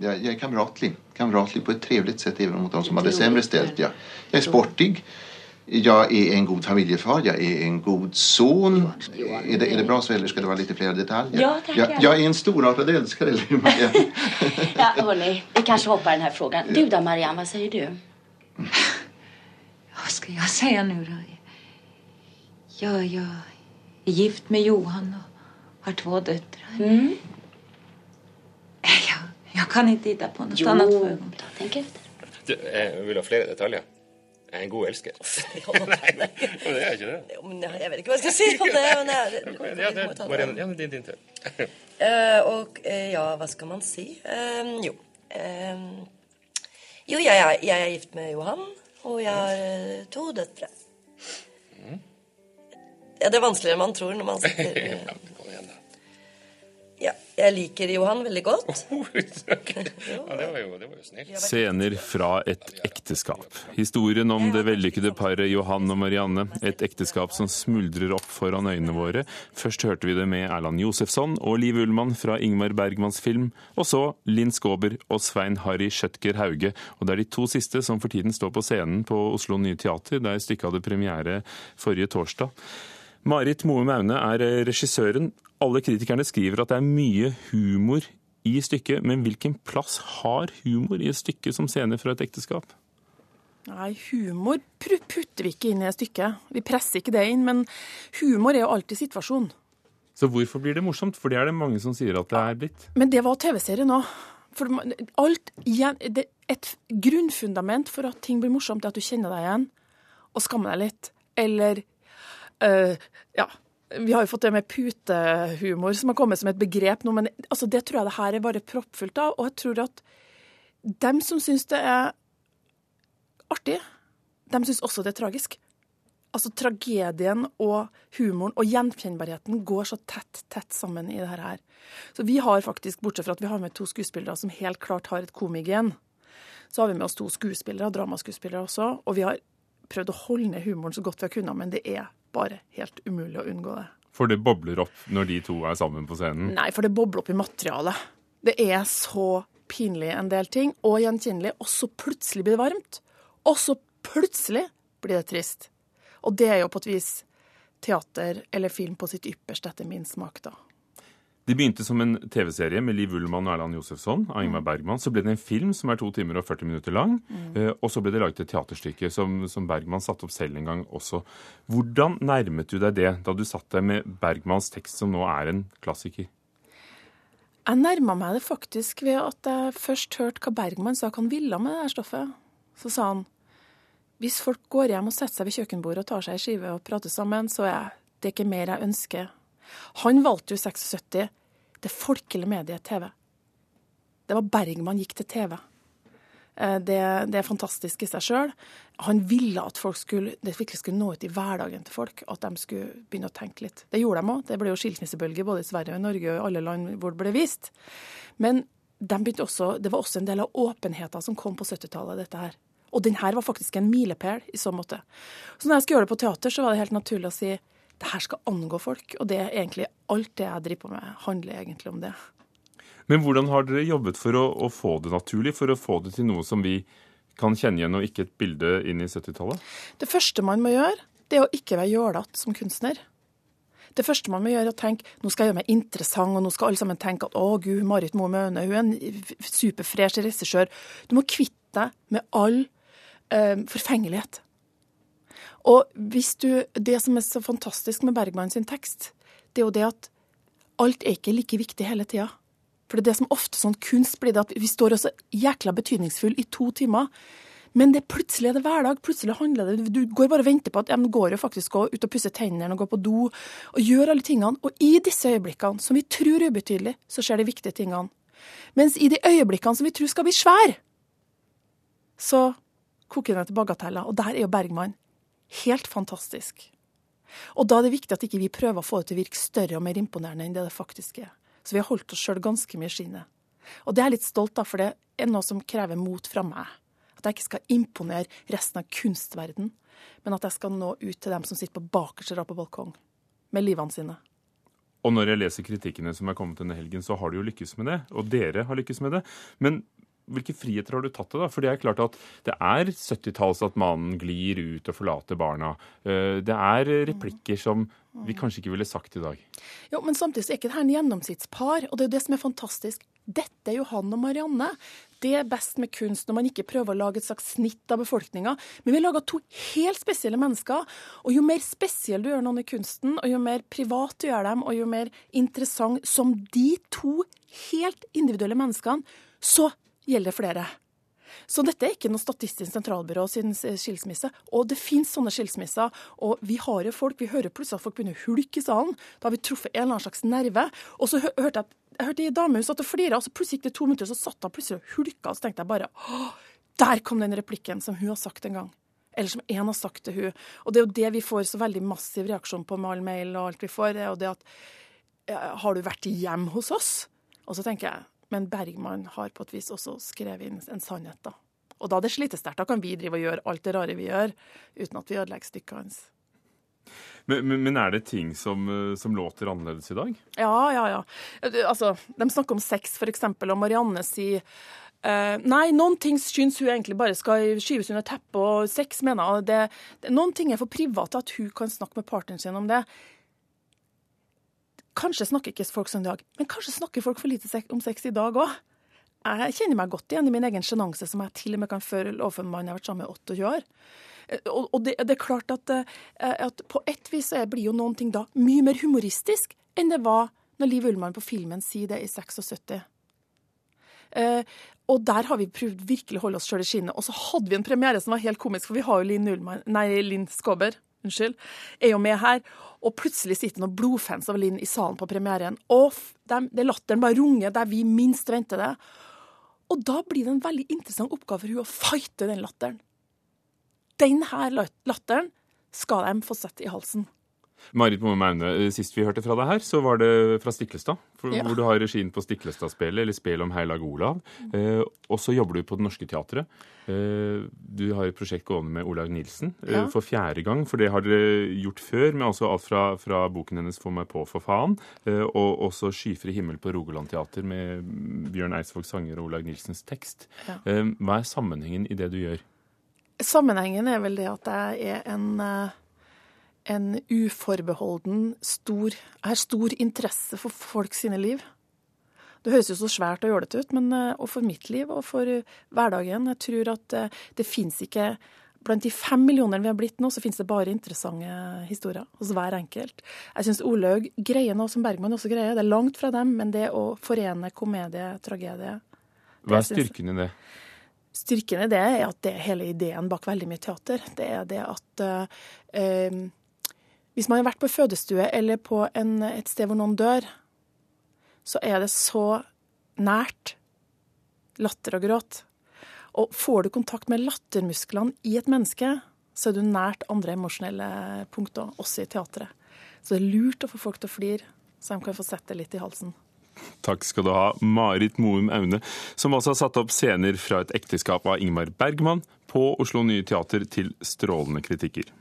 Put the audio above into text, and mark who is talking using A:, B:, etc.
A: Jag, jag är kamratlig. Kamratlig på ett trevligt sätt även mot de som hade sämre ställt. Ja. jag är sportig. Jag är en god familjefar, jag är en god son. Är det, är det bra så eller ska det vara lite fler detaljer?
B: Ja, tack,
A: jag, jag är en storartad älskare, eller Marianne?
B: Ja, hörni, vi kanske hoppar den här frågan. Du då, Marianne, vad säger du?
C: Vad ska jag säga nu då? Ja, jag är gift med Johan och har två döttrar.
B: Mm.
C: Jag, kan inte hitta på något
B: Jo,
C: annat för ögonblicket.
B: tänk efter.
D: Du, jeg vil ha flere detaljer. Jeg er en god elsker. Nei, men det er ikke det.
E: Men jeg vet ikke hva jeg skal si om det. Men jeg,
D: Ja, det Marianne, ja, din, din tur.
E: uh, og uh, ja, hva skal man si? Uh, jo. Eh, jo, jeg, jeg er gift med Johan, og jeg har eh, to døtre. Ja, det er vanskeligere enn man tror når man sitter eh,
D: Ja, kom igjen, da.
E: Ja, jeg liker Johan veldig godt.
D: Ja, det var jo, det var jo snilt.
F: Scener fra et ekteskap. Historien om det vellykkede paret Johan og Marianne. Et ekteskap som smuldrer opp foran øynene våre. Først hørte vi det med Erland Josefsson og Liv Ullmann fra Ingmar Bergmans film. Og så Linn Skåber og Svein Harry Schjøtger Hauge. Og det er de to siste som for tiden står på scenen på Oslo Nye Teater, der stykket hadde premiere forrige torsdag. Marit Moe Maune er regissøren. Alle kritikerne skriver at det er mye humor i stykket, men hvilken plass har humor i et stykke som scene fra et ekteskap?
G: Nei, humor putter vi ikke inn i et stykke. Vi presser ikke det inn, men humor er jo alltid situasjon.
F: Så hvorfor blir det morsomt? For det er det mange som sier at det er blitt.
G: Men det var TV-serien òg. For alt Et grunnfundament for at ting blir morsomt, er at du kjenner deg igjen og skammer deg litt. Eller øh, Ja. Vi har jo fått det med putehumor som har kommet som et begrep nå, men altså, det tror jeg det her er bare proppfullt av. Og jeg tror at dem som syns det er artig, dem syns også det er tragisk. Altså tragedien og humoren og gjenkjennbarheten går så tett, tett sammen i det her. Så vi har faktisk, bortsett fra at vi har med to skuespillere som helt klart har et komigen, så har vi med oss to skuespillere, dramaskuespillere også, og vi har prøvd å holde ned humoren så godt vi har kunnet, men det er bare helt umulig å unngå det.
F: For det bobler opp når de to er sammen på scenen.
G: Nei, for det bobler opp i materialet. Det er så pinlig en del ting, og gjenkjennelig, og så plutselig blir det varmt. Og så plutselig blir det trist. Og det er jo på et vis teater eller film på sitt ypperste, etter min smak, da.
F: Det begynte som en TV-serie med Liv Ullmann og Erland Josefsson av Ingmar Bergman. Så ble det en film som er to timer og 40 minutter lang. Mm. Og så ble det laget et teaterstykke som, som Bergman satte opp selv en gang også. Hvordan nærmet du deg det da du satt deg med Bergmans tekst, som nå er en klassiker?
G: Jeg nærma meg det faktisk ved at jeg først hørte hva Bergman sa han ville med det her stoffet. Så sa han hvis folk går hjem og setter seg ved kjøkkenbordet og tar seg ei skive og prater sammen, så er det ikke mer jeg ønsker. Han valgte jo i 76 det folkelige mediet TV. Det var Bergman gikk til TV. Eh, Det, det er fantastisk i seg sjøl. Han ville at folk skulle, det virkelig skulle nå ut i hverdagen til folk. At de skulle begynne å tenke litt. Det gjorde de òg. Det ble jo skilsmissebølge både i Sverige og i Norge og i alle land hvor det ble vist. Men de også, det var også en del av åpenheten som kom på 70-tallet, dette her. Og den her var faktisk en milepæl i så måte. Så når jeg skulle gjøre det på teater, så var det helt naturlig å si det her skal angå folk. Og det er egentlig alt det jeg driver på med, handler egentlig om det.
F: Men hvordan har dere jobbet for å, å få det naturlig, for å få det til noe som vi kan kjenne igjen, og ikke et bilde inn i 70-tallet?
G: Det første man må gjøre, det er å ikke være jålete som kunstner. Det første man må gjøre, er å tenke nå skal jeg gjøre meg interessant, og nå skal alle sammen tenke at å gud, Marit Moe Møhne, hun er en superfresh regissør. Du må kvitte deg med all eh, forfengelighet. Og du, det som er så fantastisk med Bergman sin tekst, det er jo det at alt er ikke like viktig hele tida. For det er det som ofte sånn kunst blir det at vi står også jækla betydningsfull i to timer. Men det plutselig er det hverdag. Plutselig handler det Du går bare og venter på at ja, men går jo faktisk gå ut og pusse tennene og går på do og gjør alle tingene. Og i disse øyeblikkene, som vi tror er ubetydelige, så skjer de viktige tingene. Mens i de øyeblikkene som vi tror skal bli svære, så koker det til bagateller. Og der er jo Bergman helt fantastisk. Og da er det viktig at ikke vi prøver å få det til å virke større og mer imponerende enn det det faktisk er. Så vi har holdt oss sjøl ganske mye i skinnet. Og det er jeg litt stolt av, for det er noe som krever mot fra meg. At jeg ikke skal imponere resten av kunstverden, men at jeg skal nå ut til dem som sitter på bakerste rad på balkong, med livene sine.
F: Og når jeg leser kritikkene som er kommet denne helgen, så har du jo lykkes med det. Og dere har lykkes med det. Men hvilke friheter har du tatt det, da? For det er klart at det er 70-talls at mannen glir ut og forlater barna. Eh, det er replikker som vi kanskje ikke ville sagt i dag.
G: Jo, Men samtidig er ikke det her en gjennomsnittspar, og det er jo det som er fantastisk. Dette er jo han og Marianne. Det er best med kunst når man ikke prøver å lage et slags snitt av befolkninga. Men vi lager to helt spesielle mennesker. Og jo mer spesiell du gjør noen i kunsten, og jo mer privat du gjør dem, og jo mer interessant som de to helt individuelle menneskene, så gjelder flere. Så dette er ikke noe Statistisk sentralbyrå sin skilsmisse. Og det finnes sånne skilsmisser. Og vi har jo folk, vi hører plutselig at folk begynner å hulke i salen. Da har vi truffet en eller annen slags nerve. Og så hørte jeg jeg hørte ei dame hun satt og flira, og så plutselig gikk det to minutter, og så satt hun plutselig og hulka. Og så tenkte jeg bare Å, der kom den replikken som hun har sagt en gang. Eller som én har sagt til hun. Og det er jo det vi får så veldig massiv reaksjon på med all mail og alt vi får. Det er jo det at Har du vært hjem hos oss? Og så tenker jeg men Bergman har på et vis også skrevet inn en sannhet, da. Og da det slitesterkt. Da kan vi drive og gjøre alt det rare vi gjør, uten at vi ødelegger stykket hans.
F: Men, men, men, er det ting som, eh, som, låter annerledes i dag?
G: Ja, ja, ja. Altså, de snakker om sex, f.eks., og Marianne sier uh, Nei, noen ting syns hun egentlig bare skal skyves under teppet, og sex mener hun Noen ting er for private at hun kan snakke med partneren sin om det. Kanskje snakker ikke folk sånn i dag, men kanskje snakker folk for lite om sex i dag òg. Jeg kjenner meg godt igjen i min egen sjenanse, som jeg til og med kan føre overfor en mann jeg har vært sammen med 28 år. Eh, og det, det er klart at, eh, at, på et vis blir jo noen ting da mye mer humoristisk enn det var når Liv Ullmann på filmen sier det i 76. Eh, og der har vi prøvd virkelig å holde oss sjøl i skinnet. Og så hadde vi en premiere som var helt komisk, for vi har jo Linn, Ullmann, Linn Skåber unnskyld, er jo med her. Og plutselig sitter noen blodfans av Linn i salen på premieren. Og de, det latteren bare runger der vi minst venter det. Og da blir det en veldig interessant oppgave for hun å fighte den latteren. Den her latteren skal de få sett i halsen.
F: Marit Moe Maune, eh, sist vi hørte fra deg her, så var det fra Stiklestad. Ja. Hvor du har regien på Stiklestad-spelet, eller spel om Heilag Olav. Eh, og så jobber du på Det Norske Teatret. Eh, du har et prosjekt gående med Olaug Nilsen eh, for fjerde gang. For det har dere gjort før, med også alt fra, fra, boken hennes 'Få meg på, for faen', eh, og også 'Skyfri himmel' på Rogaland Teater med Bjørn Eidsvåg sanger og Olaug Nilsens tekst. Ja. Eh, hva er sammenhengen i det du gjør?
G: Sammenhengen er vel det at jeg er en en uforbeholden stor Er stor interesse for folk sine liv. Det høres jo så svært og jålete ut, men eh, og for mitt liv og for hverdagen Jeg tror at det, eh, det fins ikke Blant de fem millionene vi har blitt nå, så finnes det bare interessante historier hos hver enkelt. Jeg syns Olaug greier noe som Bergman også greier. Det er langt fra dem, men det å forene komedie, tragedie
F: Hva er styrken i det?
G: Styrken i det er at det er hele ideen bak veldig mye teater. Det er det at uh, hvis man har vært på fødestue eller på en, et sted hvor noen dør, så er det så nært latter og gråt. Og får du kontakt med lattermusklene i et menneske, så er du nært andre emosjonelle punkter, også i teatret. Så det er lurt å få folk til å flire, så de kan få sette det litt i halsen.
F: Takk skal du ha, Marit Moum Aune, som også har satt opp scener fra et ekteskap av Ingmar Bergman på Oslo Nye Teater til strålende kritikker.